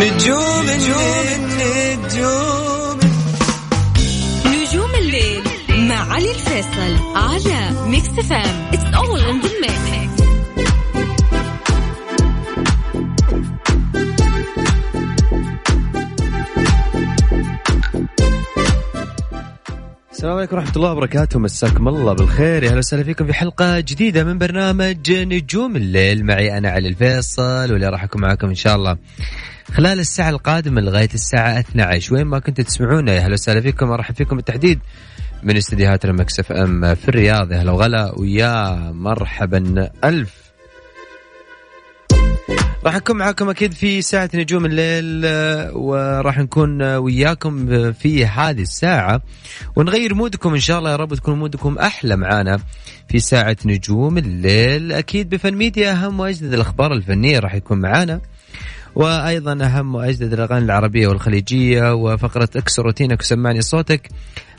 نجوم نجوم نجوم الليل مع علي الفيصل على Mix FM it's all in the السلام عليكم ورحمة الله وبركاته. مساكم الله بالخير. يا أهلا وسهلا فيكم في حلقة جديدة من برنامج نجوم الليل. معي أنا علي الفيصل واللي راح أكون معاكم إن شاء الله. خلال الساعة القادمة لغاية الساعة 12 وين ما كنتوا تسمعونا يا أهلا وسهلا فيكم. وارحب فيكم بالتحديد من استديوهات Mix FM في الرياض. يا هلا وغلا ويا مرحبا. ألف. راح نكون معاكم أكيد في ساعة نجوم الليل آه، وراح نكون آه، وياكم في هذه الساعة. ونغير mood كم إن شاء الله يا رب تكون mood كم أحلى معانا في ساعة نجوم الليل. أكيد بفن ميديا أهم وأجدد الأخبار الفنية راح يكون معانا. وأيضا أهم وأجدد الأغاني العربية والخليجية وفقرة اكسر روتينك وسمعني صوتك.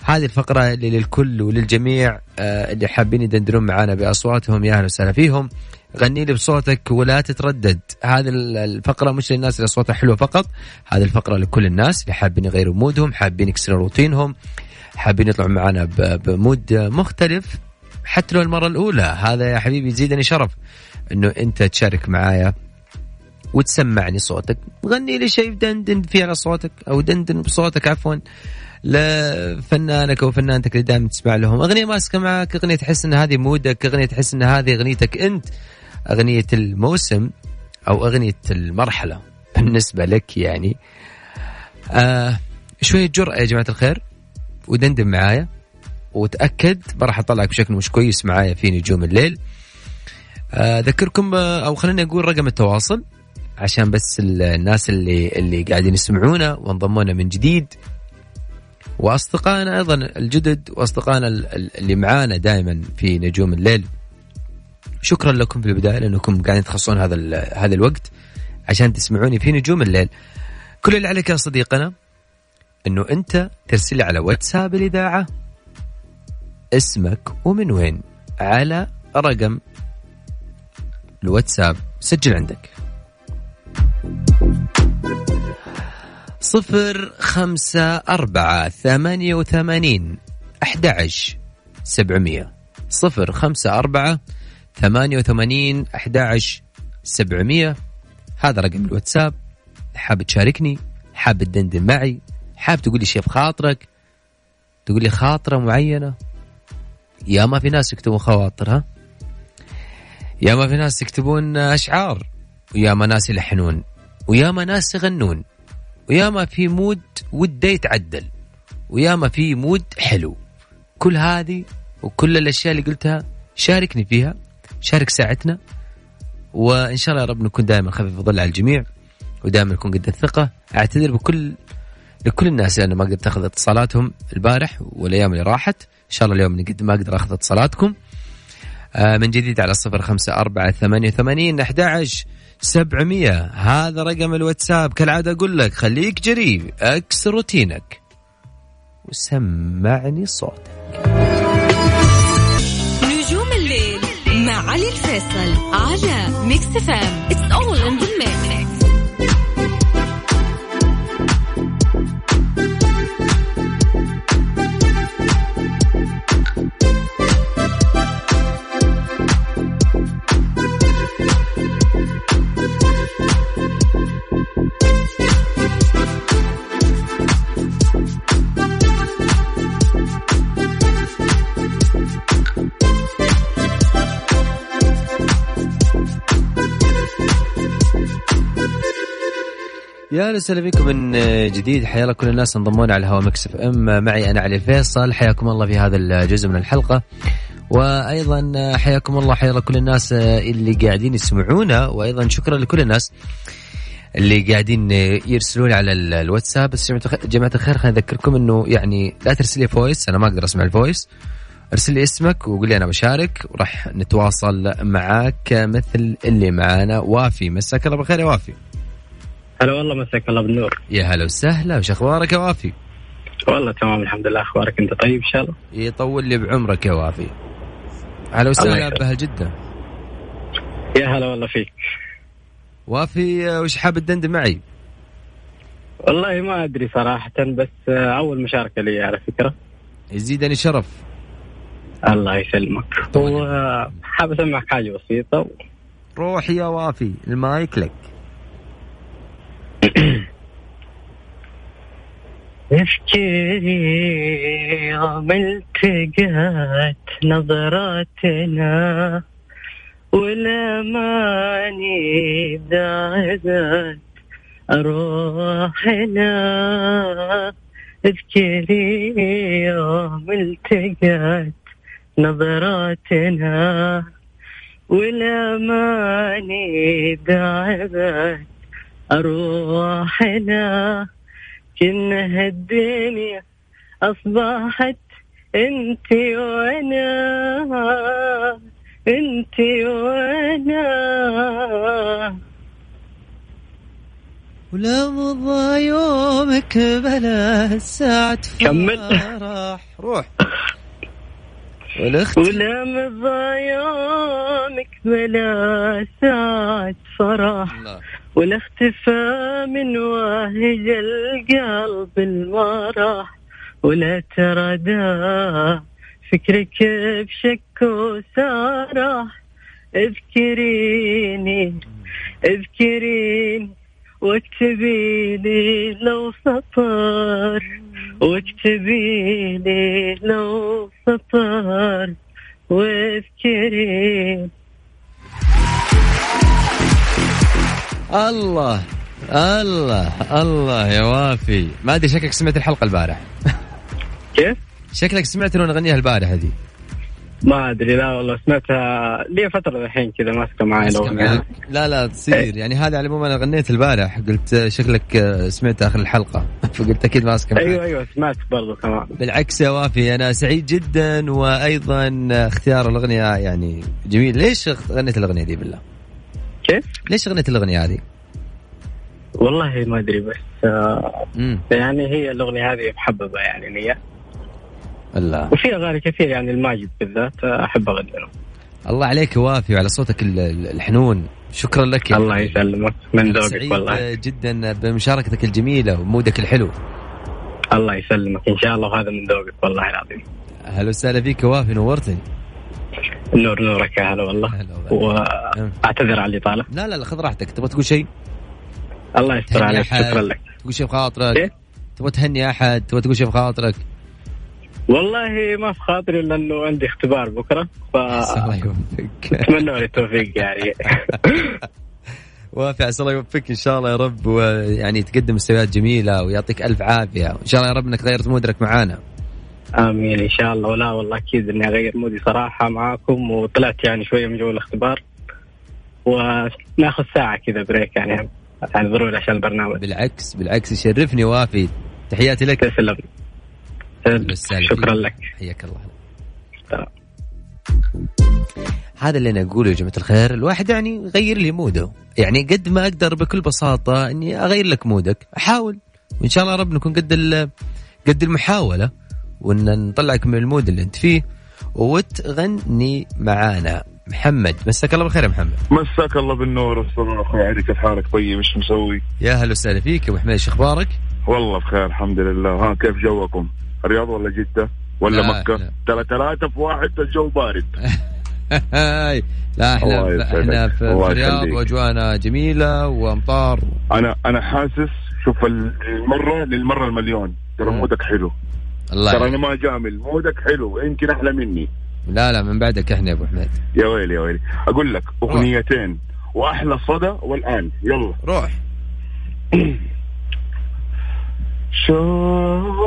هذه الفقرة اللي للكل وللجميع آه، اللي حابين يدندنون معانا بأصواتهم يا أهلا وسهلا فيهم. غني لي بصوتك ولا تتردد. هذه الفقرة مش للناس اللي أصواتها حلوة فقط هذه الفقرة لكل الناس اللي حابين يغيروا mood هم حابين يكسروا روتينهم حابين يطلعوا معنا ب mood مختلف حتى لو المرة الأولى. هذا يا حبيبي يزيدني شرف أنه أنت تشارك معايا وتسمعني صوتك. غني لي شيء دندن فيه على صوتك أو دندن بصوتك عفوا. لفنانك أو فنانتك اللي دائما تسمع لهم. أغنية ماسكة معك أغنية تحس إن هذه مودك أغنية تحس إن هذه أغنيتك أنت. أغنية الموسم أو أغنية المرحلة بالنسبة لك يعني. آه شوية جرأة يا جماعة الخير ودندن معايا. وتأكد راح أطلعك بشكل مش كويس معايا في نجوم الليل. آه، أذكركم آه أو خليني أقول رقم التواصل. عشان بس الناس اللي اللي قاعدين يسمعونا وانضمونا من جديد. وأصدقائنا أيضا الجدد وأصدقائنا اللي معانا دائما في نجوم الليل. شكرا لكم في البداية لأنكم قاعدين تخصصون هذا هذا الوقت عشان تسمعوني في نجوم الليل. كل اللي عليك يا صديقنا إنه أنت ترسل على واتساب الإذاعة اسمك ومن وين على رقم الواتساب. سجل عندك. صفر خمسة أربعة ثمانية وثمانين أحد سبعمية. صفر خمسة أربعة 88 11 700 هذا رقم الواتساب. حاب تشاركني؟ حاب تدندن معي؟ حاب تقول لي شيء بخاطرك؟ تقول لي خاطرة معينة؟ يا ما في ناس يكتبون خواطر ها؟ يا ما في ناس يكتبون أشعار. ويا ما ناس يلحنون ويا ما ناس يغنون ويا ما في mood وده يتعدل ويا ما في mood حلو. كل هذه وكل الأشياء اللي قلتها شاركني فيها شارك ساعتنا وإن شاء الله يا رب نكون دائما خفيف الظل على الجميع ودائما نكون قد الثقة. أعتذر بكل لكل الناس لأنه ما قدرت اخذ اتصالاتهم البارح والأيام اللي راحت. إن شاء الله اليوم قد ما أقدر أخذ اتصالاتكم. آه من جديد على صفر خمسة أربعة ثمانية وثمانين أحد سبعمية. هذا رقم الواتساب. كالعادة أقول لك خليك جريء أكسر روتينك. وسمعني صوتك. علي الفيصل على ميكس فام اتس اول ان ذا يا وسهلا بكم من جديد. حيا الله كل الناس انضمونا على الهواء Mix FM. معي أنا علي الفيصل حياكم الله في هذا الجزء من الحلقة. وأيضا حياكم الله حيا الله كل الناس اللي قاعدين يسمعونا. وأيضا شكرا لكل الناس اللي قاعدين يرسلون على الواتساب. بس جماعة الخير خليني أذكركم إنه يعني لا ترسل لي voice أنا ما أقدر أسمع ال voice ارسل لي اسمك وقول لي أنا بشارك. وراح نتواصل معاك مثل اللي معانا. وافي مساك الله بالخير يا وافي. هلا والله مساك الله بالنور. يا هلا وسهلا وش أخبارك يا وافي؟ والله تمام الحمد لله. أخبارك أنت طيب إن شاء الله؟ يطول لي بعمرك يا وافي. هلا وسهلا بأهل جدة. يا هلا والله فيك. وافي وش حاب تدندن معي؟ والله ما أدري صراحة بس أول مشاركة لي على فكرة. يزيدني شرف. الله يسلمك. وحاب أسمعك حاجة بسيطة. روح يا وافي المايك لك. افكري يوم التقت نظراتنا والاماني ابتعدت أروحنا اذكري يوم التقت نظراتنا والأماني دعبت أروحنا كنا هالدنيا أصبحت أنت وأنا أنت وأنا ولا مضى يومك بلا ساعة كمل. فرح روح والأخت ولا مضى يومك بلا ساعة فرح الله. ولا اختفى من واهج القلب المرح ولا تردى فكرك بشك وسرح اذكريني اذكريني واكتبي لي لو سطر واكتبي لي لو سطر واذكريني. الله الله الله يا وافي. ما أدري شكلك سمعت الحلقة البارح كيف؟ شكلك سمعت إنه نغنيها البارح هذه ما أدري لا والله سمعتها لي فترة الحين كذا ماسكة معي لو لا لا تصير. يعني هذا على العموم أنا غنيت البارح. قلت شكلك سمعت آخر الحلقة. فقلت أكيد ماسكة معك. أيوه أيوه سمعت برضو كمان. بالعكس يا وافي أنا سعيد جدا وأيضا اختيار الأغنية يعني جميل. ليش غنيت الأغنية دي بالله؟ كيف؟ ليش غنيت الأغنية هذه؟ والله ما أدري بس آه يعني هي الأغنية هذه محببه يعني لي. الله. وفي أغاني كثير يعني الماجد بالذات آه، أحب اغني له الله عليك وافي وعلى صوتك ال- ال- الحنون. شكرا لك يا الله. يسلمك من ذوقك سعيد والله. جدا بمشاركتك الجميلة ومودك الحلو. الله يسلمك إن شاء الله وهذا من ذوقك والله العظيم. أهلا وسهلا فيك وافي نورتني. نور نورك يا هلا والله. واعتذر على الاطاله لا لا لا خذ راحتك. تبغى تقول شيء؟ الله يستر عليك؟ شكرا لك. تقول شيء بخاطرك؟ إيه؟ تبغى تهني أحد؟ تبغى تقول شيء بخاطرك؟ والله ما في خاطري لأنه عندي اختبار بكرة الله فاتمنى يوفقك لي التوفيق يعني. وافي عسى الله يوفقك. إن شاء الله يا رب ويعني تقدم مستويات جميلة ويعطيك ألف عافية. وان شاء الله يا رب إنك غيرت mood ك معانا. آمين إن شاء الله. ولا والله أكيد إني أغير mood ي صراحة معاكم وطلعت يعني شوية من جو الاختبار وناخذ ساعة كذا break يعني يعني ضروري عشان البرنامج. بالعكس بالعكس يشرفني وافي. تحياتي لك. تسلم. شكرا لك. حياك الله. هذا اللي أنا أقوله يا جماعة الخير الواحد يعني يغير لي mood ه. يعني قد ما أقدر بكل بساطة إني أغير لك mood ك. أحاول. وإن شاء الله رب نكون قد قد المحاولة. وإن نطلعك من ال mood اللي أنت فيه وتغني معانا محمد مساك الله بالخير يا محمد مساك الله بالنور والسرور أخوي علي كيف حالك طيب إيش مسوي؟ يا هلا وسهلا فيك يا أبو حميد أخبارك؟ والله بخير الحمد لله ها كيف جوكم؟ الرياض ولا جدة؟ ولا لا، مكة؟ لا. ترى ثلاثة في واحد الجو بارد لا إحنا. إحنا في الرياض. واجوانا جميلة وأمطار أنا أنا حاسس شوف المرة للمرة المليون ترى. مودك حلو الله ترى أنا. ما جامل. مودك حلو يمكن أحلى مني. لا لا من بعدك إحنا يا أبو حميد. يا ويلي يا ويلي. أقول لك أغنيتين وأحلى صدى والآن. يلا. روح. شوق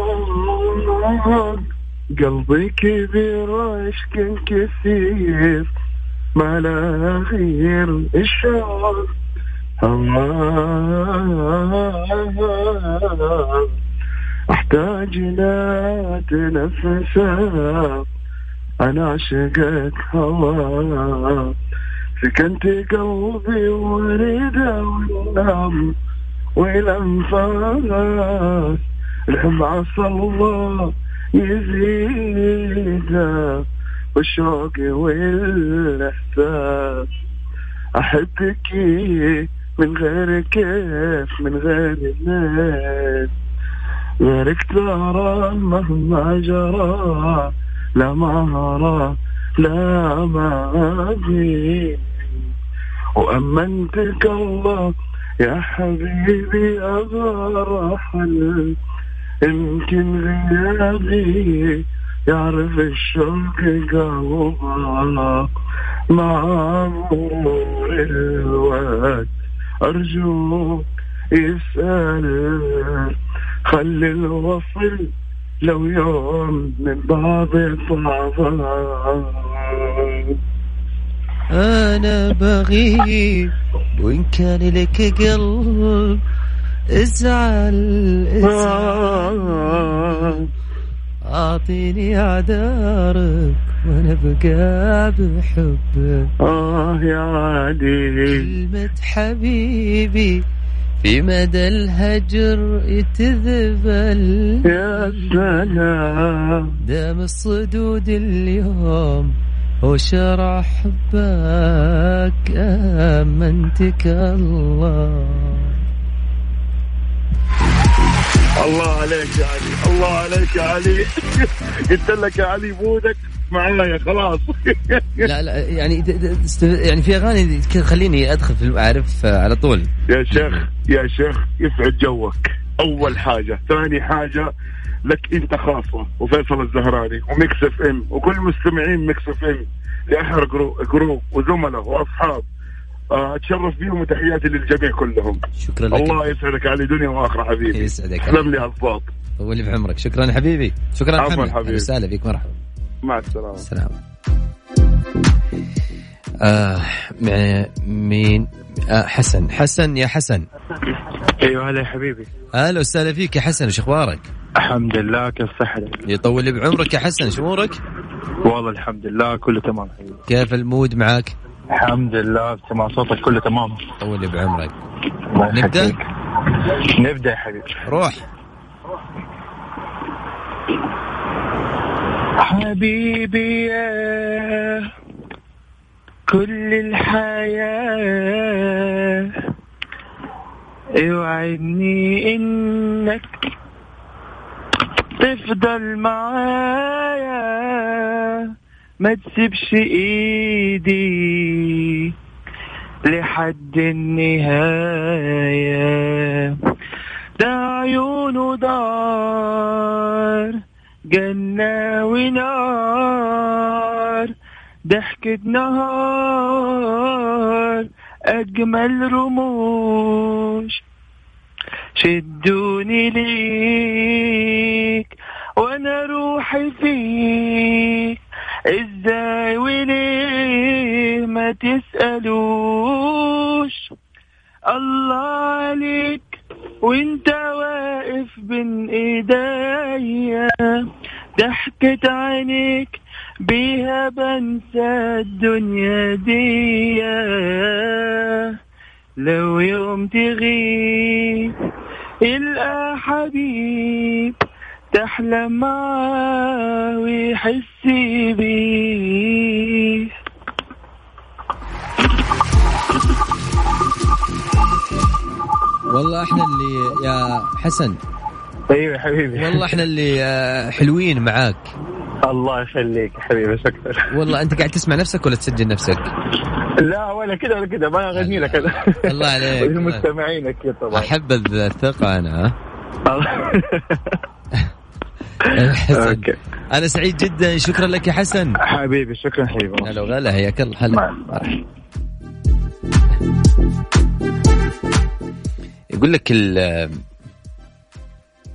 قلبي كبير وعشق كثير. ما لا غير الشوق هواك احتاج لا تنفسك أنا عشقك هواك سكنت قلبي وريده والنام والأنفاس. الحب عسى الله يزيده والشوق والإحساس. أحبك من غير كيف من غير ليل غيرك ترى مهما جرى لا مهرة لا ما في وأمنتك الله يا حبيبي أبرحل يمكن غيابي يعرف الشوق قلبه مع مرور الوقت أرجوك يسأل خلي الوصل لو يوم من بعض طعبان أنا بغيب وإن كان لك قلب ازعل ازعل. أعطيني أعذارك وأنا بقى بحبك. آه يا عادي كلمة حبيبي في مدى الهجر تذبل يا سلام. دام الصدود اليوم هو شرع حبك آمنتك الله. الله عليك يا علي الله عليك يا علي. قلت لك يا علي بودك معايا خلاص. لا لا يعني يعني في أغاني خليني أدخل في أعرف على طول. يا شيخ يا شيخ يسعد جوك. أول حاجة. ثاني حاجة لك أنت خاصة وفيصل الزهراني و Mix FM وكل مستمعين Mix FM لأحلى group, وزملاء وأصحاب. آه، أتشرف بيهم وتحياتي للجميع كلهم. شكرا لك. الله يسعدك علي دنيا وآخرة حبيبي. يسعدك. تسلم لي هالصوت طول لي في عمرك. شكرا حبيبي. شكرا عفواً حبيبي. وسهلا فيك. مرحبا. مع السلامة. السلام آه مع مين؟ آه حسن. حسن يا حسن. أيوه هلا يا حبيبي. أهلا وسهلا فيك يا حسن. وش أخبارك؟ الحمد لله كيف صحتك؟ يطول لي بعمرك يا حسن. شو أمورك؟ والله الحمد لله كله تمام حبيبي. كيف المود معاك؟ الحمد لله سمع صوتك كله تمام. طول بعمرك؟ يخليك. نبدأ؟ يا حبيبي. روح. حبيبي يا كل الحياة اوعدني إنك تفضل معايا. ما تسيبش إيدي لحد النهاية. ده عيونه دار جنة ونار. ضحكة نهار أجمل رموش. شدوني ليك وأنا روحي فيك. إزاي وليه ما تسألوش. الله عليك وانت واقف بين إيديا. ضحكة عينيك بيها بنسى الدنيا دي لو يوم تغيب يلقى حبيب. تحلم معاه ويحس بيه والله إحنا اللي يا حسن. أيوه حبيبي. والله إحنا اللي آه، حلوين معاك. الله يخليك حبيبي شكرا. والله انت قاعد تسمع نفسك ولا تسجل نفسك؟ لا ولا كذا ولا كذا ما اغني لك أنا. الله عليك. المستمعين أكيد طبعا. أحب الثقة أنا ها؟ حسن. أنا سعيد جدا. شكرا لك يا حسن. حبيبي شكرا حبيبي. هلا وغلا حياك الله. هلا. يقول لك ال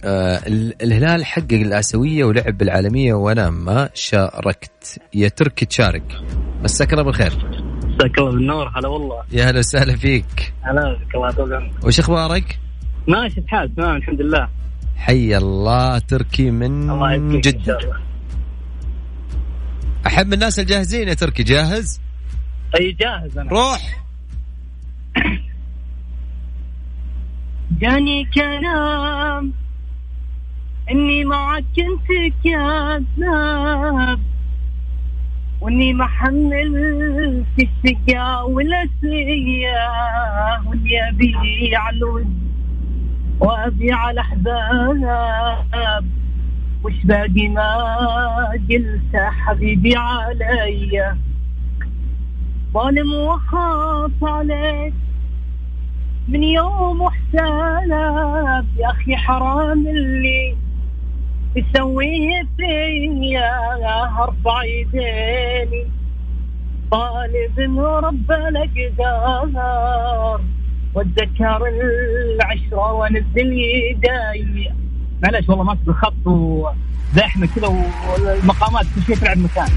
آه، ال- الهلال حقق الآسيوية ولعب بالعالمية وأنا ما شاركت. يا تركي تشارك. مساك الله بالخير. مساك الله بالنور. هلا والله. يا هلا وسهلا فيك. هلا الله وش أخبارك؟ ماشي الحال تمام الحمد لله. حي الله تركي من الله جدة. أحب الناس الجاهزين يا تركي جاهز؟ أي جاهز أنا. روح. جاني كلام إني معك كنت كذاب وإني ما حملت السقا والاسيه وإني ابيع الود وأبيع الاحباب وش باقي ما قلت حبيبي علي؟ ظالم وخاف عليك من يوم وحساب يا أخي حرام اللي يسويه فيا ارفع يديني. طالب من رب الأقدار. واتذكر العشره وانزل يداي معلش والله ماسك الخط وزحمة كذا والمقامات كل شيء تلعب مكان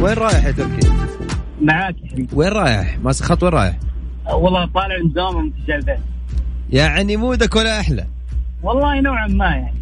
وين رايح يا تركي؟ معاك يا حبيبي وين رايح؟ ماسك خط وين رايح؟ والله طالع من دوام ومتجه البيت يعني mood ك ولا أحلى والله نوعا ما يعني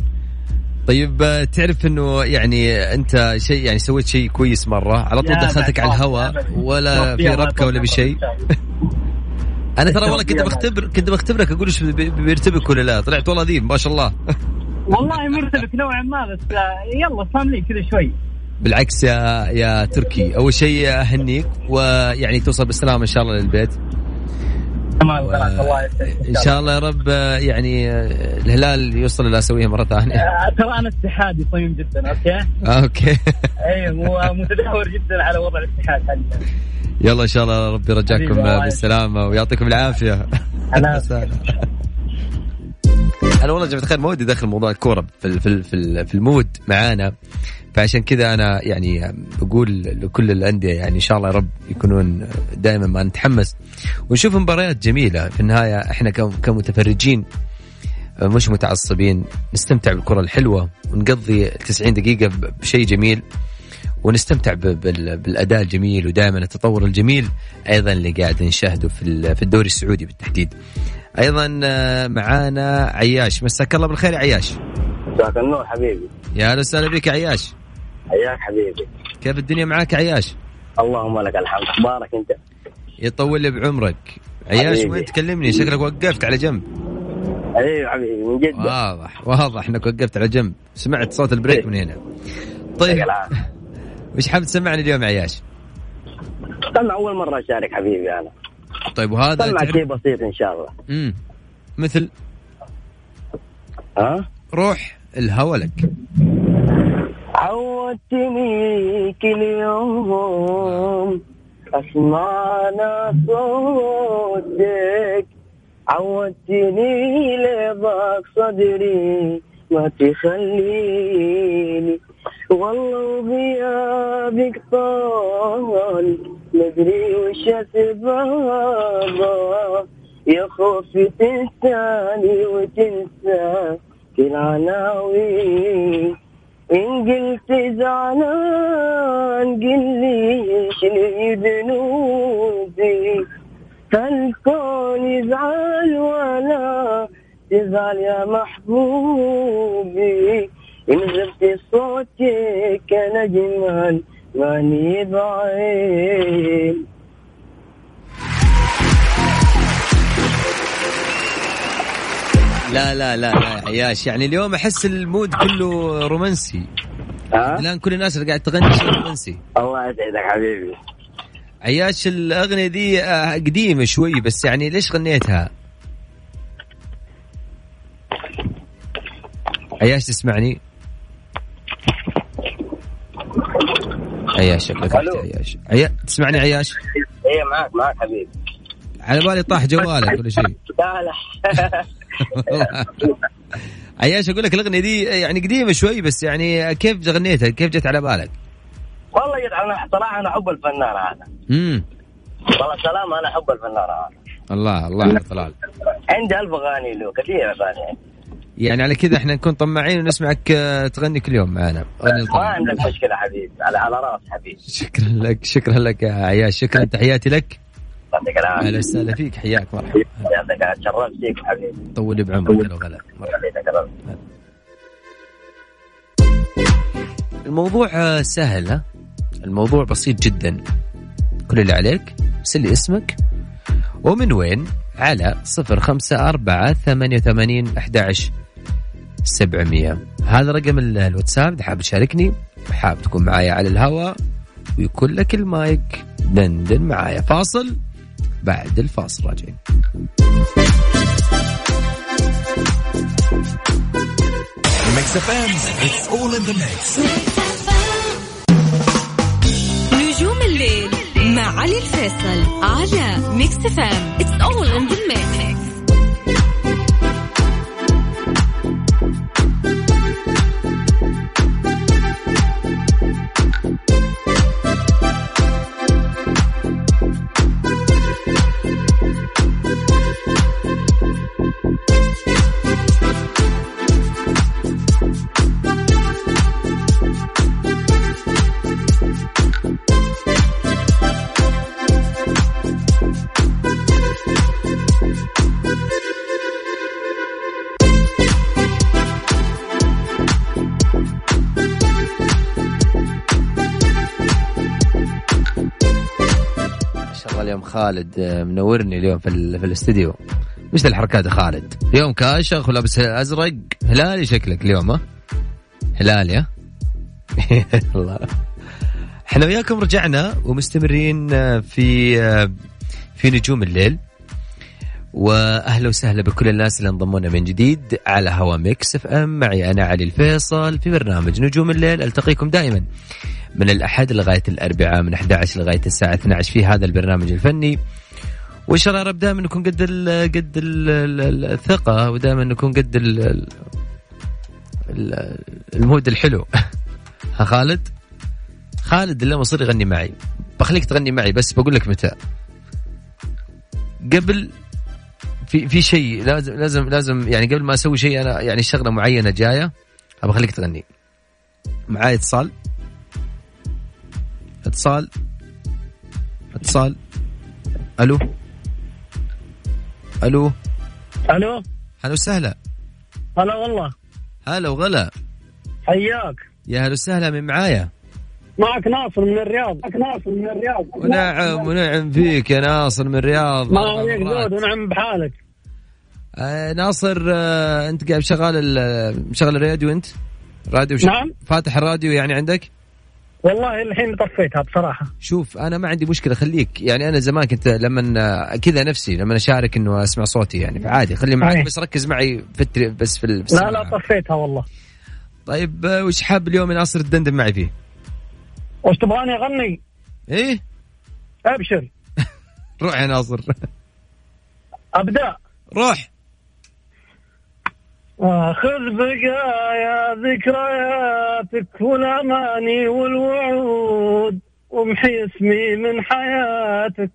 طيب آه، تعرف إنه يعني أنت شيء يعني سويت شيء كويس مرة؟ على طول دخلتك على الهواء. ولا في ربكة ولا بشيء. أنا ترى والله كنت. بختبر كنت بختبرك أقول إيش بي- بيرتبك ولا لا؟ طلعت والله ذيب ما شاء الله. والله مرتبك نوعا ما بس آه، يلا صام لي كذا شوي. بالعكس يا يا تركي. أول شيء أهنيك ويعني توصل بالسلامة إن شاء الله للبيت. الله إن شاء الله يا رب يعني الهلال يوصل الآسيوية مرة ثانية. آه، ترى أنا اتحادي صميم جدا أوكي؟ أوكي. أيوه ومتدهور جدا على وضع الاتحاد حاليا يلا إن شاء الله ربي يرجعكم بالسلامة ويعطيكم العافية. أنا والله جماعة الخير ما ودي ادخل موضوع الكورة في في في المود معانا. فعشان كذا أنا يعني بقول لكل الأندية يعني إن شاء الله يا رب يكونون دائما ما نتحمس. ونشوف مباريات جميلة. في النهاية إحنا كم- كمتفرجين مش متعصبين. نستمتع بالكرة الحلوة ونقضي 90 دقيقة بشيء جميل. ونستمتع بالأداء الجميل ودائما التطور الجميل. أيضا اللي قاعد نشاهده في في الدوري السعودي بالتحديد. أيضا آه، معانا عياش. مساك الله بالخير يا عياش. مساك النور حبيبي. يا أهلا وسهلا بك يا عياش. حياك حبيبي كيف الدنيا معاك يا عياش؟ اللهم لك الحمد أخبارك أنت يطول لي بعمرك. عياش. وين تكلمني شكلك وقفت على جنب. أيوه حبيبي من جد واضح واضح إنك وقفت على جنب سمعت صوت البريك من هنا. طيب. وش حاب تسمعني اليوم يا عياش؟ سمع أول مرة أشارك حبيبي أنا طيب وهذا سمع تعرف- شيء بسيط إن شاء الله امم مثل ها روح الهوى لك عودتني كل يوم. اسمع أنا صوتك. عودتني لضاق صدري. ما تخليني. والله وغيابك طال مدري وش أسبابه. يا خوفي تنساني وتنسى كل عناوين. إن قلت زعلان قل لي شنو ذنوبي فالكون يزعل ولا تزعل يا محبوبي؟ إن غبت صوتك أنا جمال ماني بعين لا لا لا لا يا عياش. يعني اليوم أحس المود كله رومانسي. ها؟ الآن كل الناس اللي قاعد تغني شيء رومانسي. الله يسعدك حبيبي. عياش الأغنية دي آه، قديمة شوي بس يعني ليش غنيتها؟ عياش تسمعني؟ عياش شكلك عياش. عيا... تسمعني عياش؟ إيه معك معك حبيبي. على بالي طاح جوالك ولا شيء. لا لا. عياش أقول لك الأغنية دي يعني قديمة شوي بس يعني كيف غنيتها؟ كيف جت على بالك؟ والله جد أنا صراحة أنا أحب الفنان هذا. امم والله سلام أنا أحب الفنان هذا. الله الله على طلال عندي ألف أغاني له كثير أغاني. يعني على كذا إحنا نكون طماعين ونسمعك آه، تغني كل يوم معنا. ما. عندك مشكلة حبيبي على على رأس حبيبي. شكرا لك شكرا لك يا عياش شكرا تحياتي لك. يعطيك العافية. أهلا وسهلا فيك حياك مرحبا. يعطيك العافية. تشرفت فيك حبيبي. طول لي بعمرك مرحبا. يعطيك العافية. الموضوع سهل ها؟ الموضوع بسيط جدا. كل اللي عليك ارسل لي اسمك. ومن وين؟ على صفر خمسة أربعة ثمانية وثمانين أحد سبعمية. هذا رقم ال- الواتساب إذا حاب تشاركني حاب تكون معايا على الهواء ويكون لك المايك. دندن معايا. فاصل. بعد الفاصل راجعين. Mix FM, it's all in the mix. نجوم الليل مع علي الفيصل على Mix FM it's all in the mix خالد آه، منورني اليوم في, ال- في الاستديو. وش الحركات يا خالد؟ اليوم كاشخ ولابس أزرق. هلالي شكلك اليوم ها؟ هلالي ها؟ الله. إحنا وياكم رجعنا ومستمرين آه، في آه، في نجوم الليل. وأهلا وسهلا بكل الناس اللي انضمونا من جديد على هوا Mix FM. معي أنا علي الفيصل في برنامج نجوم الليل. ألتقيكم دائما. من الأحد لغاية الأربعاء من 11 لغاية الساعة 12 في هذا البرنامج الفني. وإن شاء الله رب دائما نكون قد ال قد ال ال- الثقة ودائما نكون قد ال- المود الحلو. ها خالد؟ خالد اللي مصير يغني معي. بخليك تغني معي بس بقول لك متى. قبل في في شيء لازم لازم لازم يعني قبل ما أسوي شيء أنا يعني شغلة معينة جاية أبغى أخليك تغني. معاي اتصال؟ اتصال. اتصال. ألو. ألو. ألو. هلا وسهلا. هلا والله. هلا وغلا. حياك. يا هلا وسهلا من معايا؟ معك ناصر من الرياض. معك ناصر من الرياض. ونعم ونعم فيك يا ناصر من الرياض. ما عليك. زود ونعم بحالك. آه ناصر آه أنت قاعد شغال ال- مشغل الراديو أنت؟ راديو. نعم. فاتح الراديو يعني عندك؟ والله الحين طفيتها بصراحة. شوف أنا ما عندي مشكلة خليك. يعني أنا زمان كنت لما كذا نفسي لما أشارك إنه أسمع صوتي يعني فعادي. خلي معك. بس ركز معي في التري... بس في, ال- في لا السماعة. لا طفيتها والله. طيب وش حاب اليوم يا ناصر تدندن معي فيه؟ وش تبغاني أغني؟ إيه؟ أبشر. روح يا ناصر. أبدأ. روح. خذ بقايا ذكرياتك والأماني والوعود وامحي اسمي من حياتك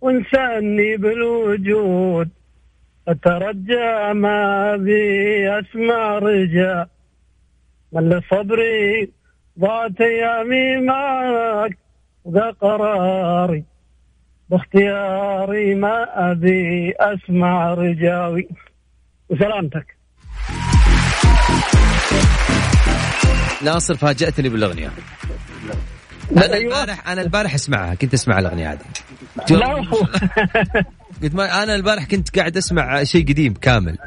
وانساني بالوجود. أترجى ما بي اسمع رجاء من صبري ضاعت أيامي معك وذا قراري باختياري ما ابي اسمع رجاوي. وسلامتك. ناصر فاجأتني بالأغنية. أنا أيوة. البارح أنا البارح أسمعها كنت أسمع الأغنية هذه. لا قلت ما أنا البارح كنت قاعد أسمع شيء قديم كامل.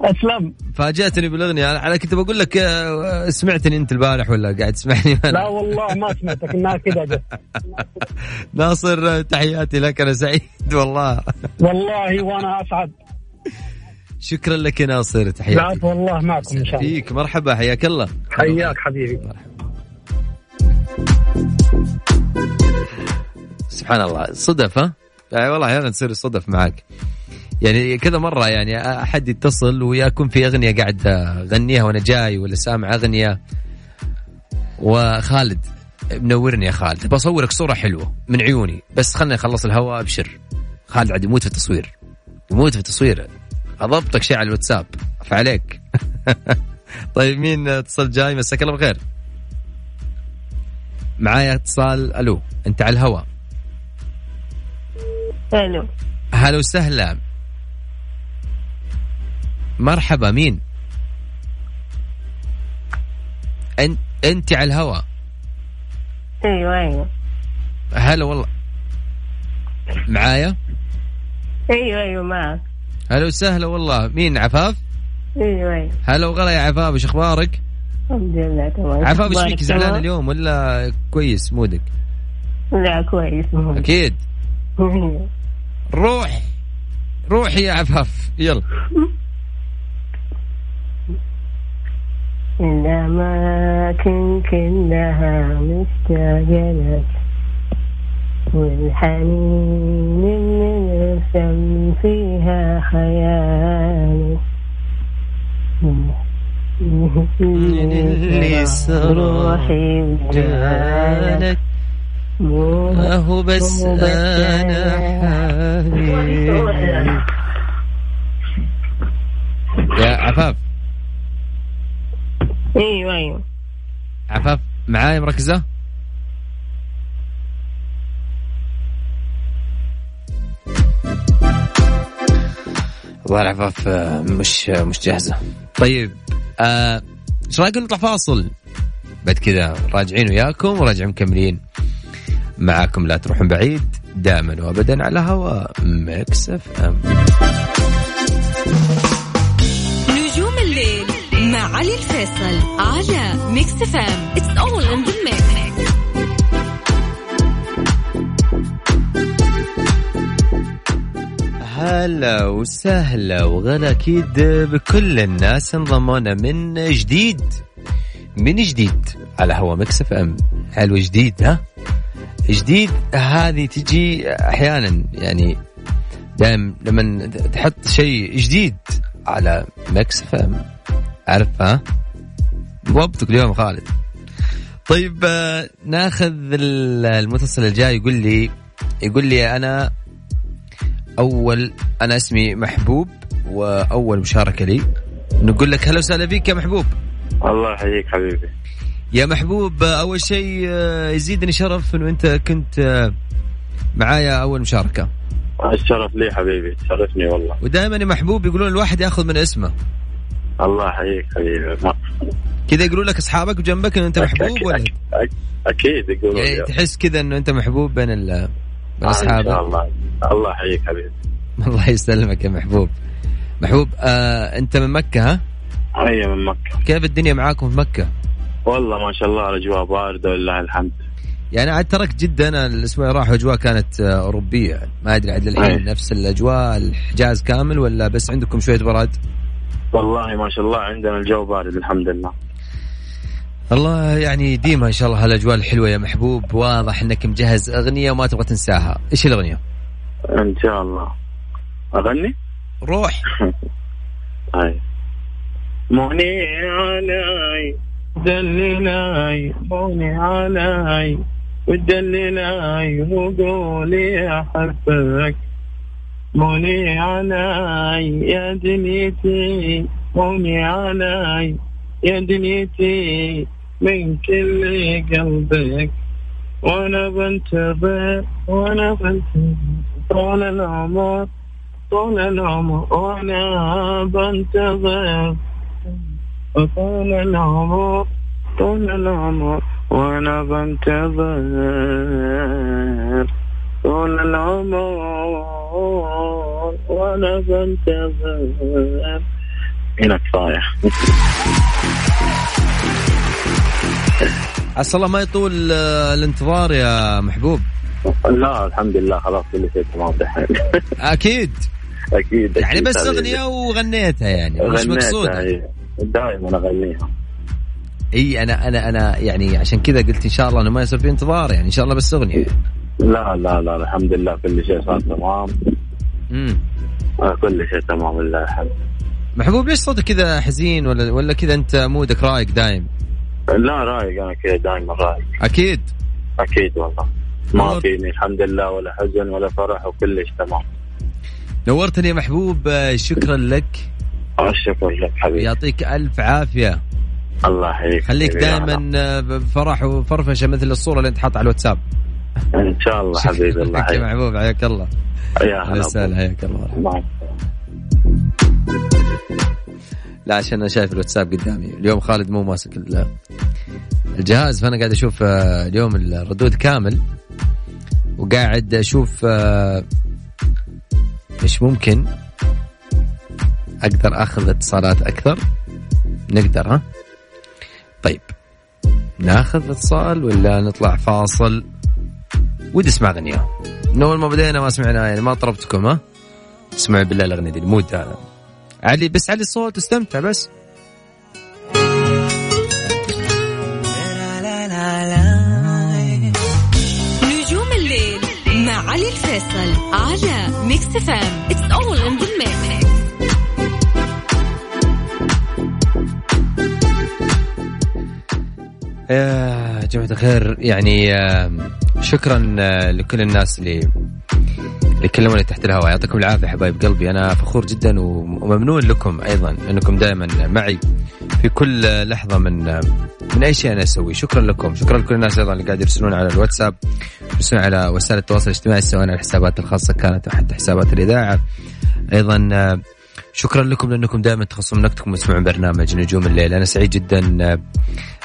أسلم. فاجأتني بالأغنية. أنا كنت بقول لك آه، سمعتني أنت البارح ولا قاعد تسمعني لا والله ما سمعتك إنها كذا ناصر تحياتي لك أنا سعيد والله. والله وأنا أسعد. شكرا لك يا ناصر تحياتي. العفو والله معكم إن شاء الله. فيك مرحبا حياك الله. حياك حبيبي. سبحان الله صدف ها؟ يعني والله أحيانا تصير الصدف معك يعني كذا مرة يعني أحد يتصل ويكون في أغنية قاعد أغنيها وأنا جاي ولا سامع أغنية. وخالد منورني يا خالد. بصورك صورة حلوة من عيوني. بس خلني اخلص الهواء أبشر. خالد عاد يموت في التصوير. يموت في التصوير. أضبطك شيء على الواتساب. فعليك طيب مين اتصل جاي؟ مساك الله بالخير معايا اتصال ألو أنت على الهواء. ألو هلا وسهلا. مرحبا مين؟ انت أنت على الهواء. أيوه أيوه. هلا والله. معايا؟ أيوه أيوه معك. هلا وسهلا والله. مين عفاف؟ أيوه هلا وغلا يا عفاف إيش أخبارك؟ الحمد لله تمام. عفاف إيش فيك؟ زعلان؟ اليوم ولا كويس مودك؟ لا كويس أكيد. روح روحي يا عفاف يلا. الأماكن كلها مشتاقة لك والحنين اللي نرسم فيها خيالك اللي صار روحي ما هو بس أنا حبيبي يا عفاف. أيوه أيوه. عفاف معاي مركزة؟ والله عفاف آه، مش مش جاهزة. طيب آه، إيش رايكم نطلع فاصل؟ بعد كذا راجعين وياكم وراجعين مكملين. معاكم لا تروحون بعيد دائما وابدا على هوا Mix FM. نجوم الليل مع علي الفيصل على Mix FM it's all in the mix هلا وسهلا وغلا أكيد بكل الناس انضمونا من جديد من جديد على هوا Mix FM. حلو جديد ها؟ جديد هذه تجي أحيانا يعني دائما لما تحط شيء جديد على Mix FM. عارف ها؟ ضبطك اليوم خالد. طيب آه، ناخذ ال- المتصل الجاي يقول لي يقول لي أنا أول أنا اسمي محبوب وأول مشاركة لي. نقول لك هلا وسهلا فيك يا محبوب. الله يحييك حبيبي. يا محبوب أول شيء آه، يزيدني شرف إنه أنت كنت آه، معايا أول مشاركة. الشرف لي حبيبي شرفني والله. ودائما يا محبوب يقولون الواحد ياخذ من اسمه. الله يحييك حبيبي. ما- كذا يقولوا لك أصحابك وجنبك إنه أنت محبوب أكيد- ولا؟ أكيد, أكيد يقولون يعني. تحس كذا إنه أنت محبوب بين ال- بين إن شاء اصحابك الله. الله يحييك حبيبي. الله يسلمك يا محبوب. محبوب آه أنت من مكة ها؟ هيا من مكة. كيف الدنيا معاكم في مكة؟ والله ما شاء الله الأجواء باردة ولله الحمد. يعني عاد تركت جدة أنا الأسبوع اللي راح أجواء كانت آه، أوروبية. يعني ما أدري عاد للحين. نفس الأجواء الحجاز كامل ولا بس عندكم شوية برد والله ما شاء الله عندنا الجو بارد الحمد لله. الله يعني ديما إن شاء الله هالأجواء الحلوة يا محبوب. واضح إنك مجهز أغنية وما تبغى تنساها. إيش الأغنية؟ إن شاء الله. أغني؟ روح. هاي موني علي دللاي موني علي ودللاي وقولي أحبك. موني علي يا دنيتي. موني علي يا دنيتي. من كل قلبك. وأنا بنتظر وأنا بنتظر طول العمر طول العمر وأنا بنتظر. طول العمر طول العمر وأنا بنتظر. طول العمر وأنا بنتظر. هنا كفايه عسى الله ما يطول آه، الانتظار يا محبوب. لا الحمد لله خلاص كل شيء تمام. دحين أكيد أكيد. يعني بس حبيبي. أغنية وغنيتها يعني مش مقصود. دائما أغنيها. إي أنا أنا أنا يعني عشان كذا قلت إن شاء الله إنه ما يصير في انتظار يعني إن شاء الله بس أغنية. لا لا لا الحمد لله كل شيء صار تمام. امم كل شيء تمام لله الحمد. محبوب ليش صوتك كذا حزين ولا ولا كذا أنت مودك رايق دايم؟ لا رايق. أنا كذا دائما رايق. أكيد. أكيد والله. ما. فيني الحمد لله ولا حزن ولا فرح وكل شيء تمام. نورتني يا محبوب آه، شكرا لك. الشكر لك حبيبي. يعطيك ألف عافية. الله يحييك خليك. دائما آه، بفرح وفرفشة مثل الصورة اللي أنت حاطها على الواتساب. إن شاء الله حبيبي الله لك يا يحييك. محبوب حياك الله. يا هلا وسهلا حياك الله. لا عشان أنا شايف الواتساب قدامي. اليوم خالد مو ماسك ال- الجهاز فأنا قاعد أشوف آه، اليوم الردود كامل وقاعد أشوف آه، إيش ممكن أقدر أخذ اتصالات أكثر. نقدر ها؟ طيب. ناخذ اتصال ولا نطلع فاصل؟ ودي أسمع أغنية. من أول ما بدينا ما سمعنا يعني ما طربتكم ها؟ اسمعوا بالله الأغنية دي ال mood هذا علي بس علي الصوت واستمتع بس. نجوم الليل مع علي الفيصل على Mix FM it's all in the mix يا جماعة الخير يعني شكرا آه، لكل الناس اللي اللي كلموني تحت الهواء. يعطيكم العافية حبايب قلبي. أنا فخور جدا وممنون لكم أيضا أنكم دائما معي في كل لحظة من من أي شيء أنا أسويه. شكرا لكم. شكرا لكل الناس أيضا اللي قاعد يرسلون على الواتساب يرسلون على وسائل التواصل الاجتماعي سواء على الحسابات الخاصة كانت أو حتى حسابات الإذاعة. أيضا آه، شكرا لكم لأنكم دائما تخصصون وقتكم وتسمعون برنامج نجوم الليل. أنا سعيد جدا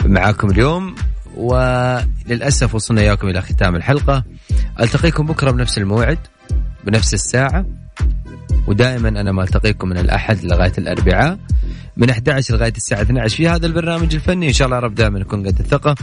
معاكم اليوم. وللأسف وصلنا إياكم إلى ختام الحلقة. ألتقيكم بكرة بنفس الموعد. بنفس الساعة ودائما أنا ما ألتقيكم من الأحد لغاية الأربعاء. من 11 لغاية الساعة 12 في هذا البرنامج الفني. إن شاء الله رب دائما نكون قد الثقة.